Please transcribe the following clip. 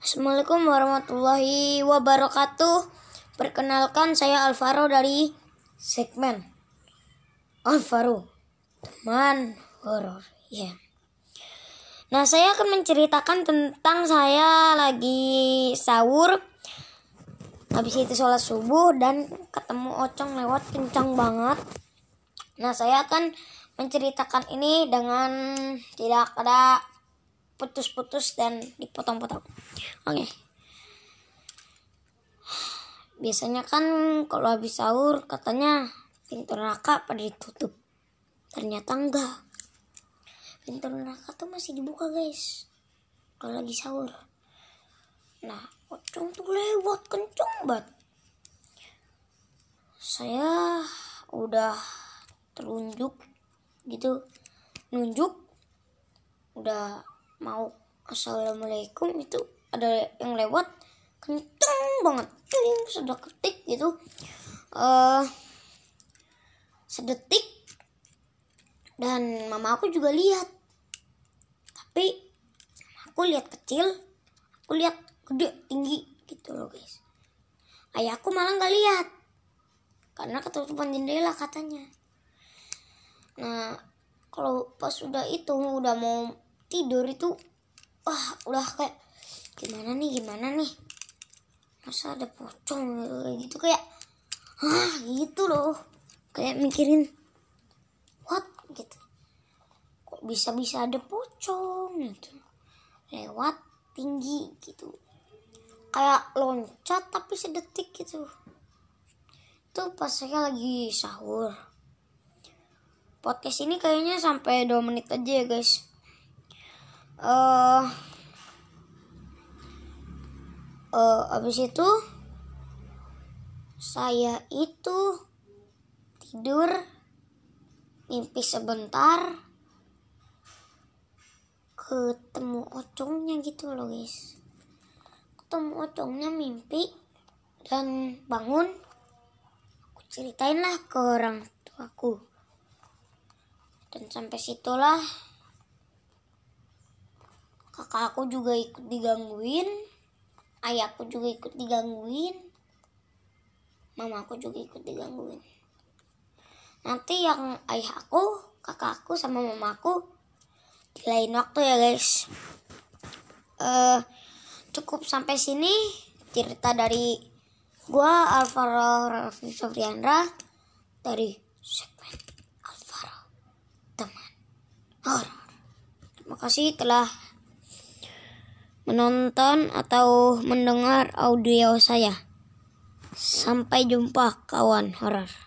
Assalamualaikum warahmatullahi wabarakatuh. Perkenalkan saya Alvaro dari segmen Alvaro teman horor. Ya. Nah, saya akan menceritakan tentang saya lagi sahur habis itu sholat subuh dan ketemu Ocong lewat kencang banget. Nah, saya akan menceritakan ini dengan tidak ada putus-putus dan dipotong-potong. Oke. Biasanya kan kalau habis sahur katanya pintu neraka pada ditutup. Ternyata enggak. Pintu neraka tuh masih dibuka, guys. Kalau lagi sahur. Nah, pocong tuh lewat kenceng banget. Saya udah terunjuk gitu nunjuk udah mau assalamualaikum itu ada yang lewat kenceng banget Ting, sudah ketik gitu. Uh, sedetik. Dan mama aku juga lihat. Tapi aku lihat kecil aku lihat gede tinggi gitu loh guys. Ayahku malah nggak lihat. Karena ketutupan jendela katanya. Nah kalau pas udah itu udah mau tidur itu wah udah kayak gimana nih gimana nih? Masa ada pocong gitu kayak ah gitu loh. Kayak mikirin what gitu. Kok bisa bisa ada pocong gitu. Lewat tinggi gitu. Kayak loncat tapi sedetik gitu. Itu pas saya lagi sahur. Podcast ini kayaknya sampai 2 menit aja ya guys uh, uh, abis itu saya itu tidur mimpi sebentar ketemu ocongnya gitu loh guys. Ketemu ocongnya mimpi dan bangun aku ceritain lah ke orang tuaku. Dan sampai situlah kakak aku juga ikut digangguin ayahku juga ikut digangguin mama aku juga ikut digangguin. Nanti yang ayah aku kakak aku sama mama aku di lain waktu ya guys. Uh, cukup sampai sini cerita dari gua Alvaro Raffi Sofriandra dari segmen Alvaro teman horor. Terima kasih telah menonton atau mendengar audio saya. Sampai jumpa kawan horor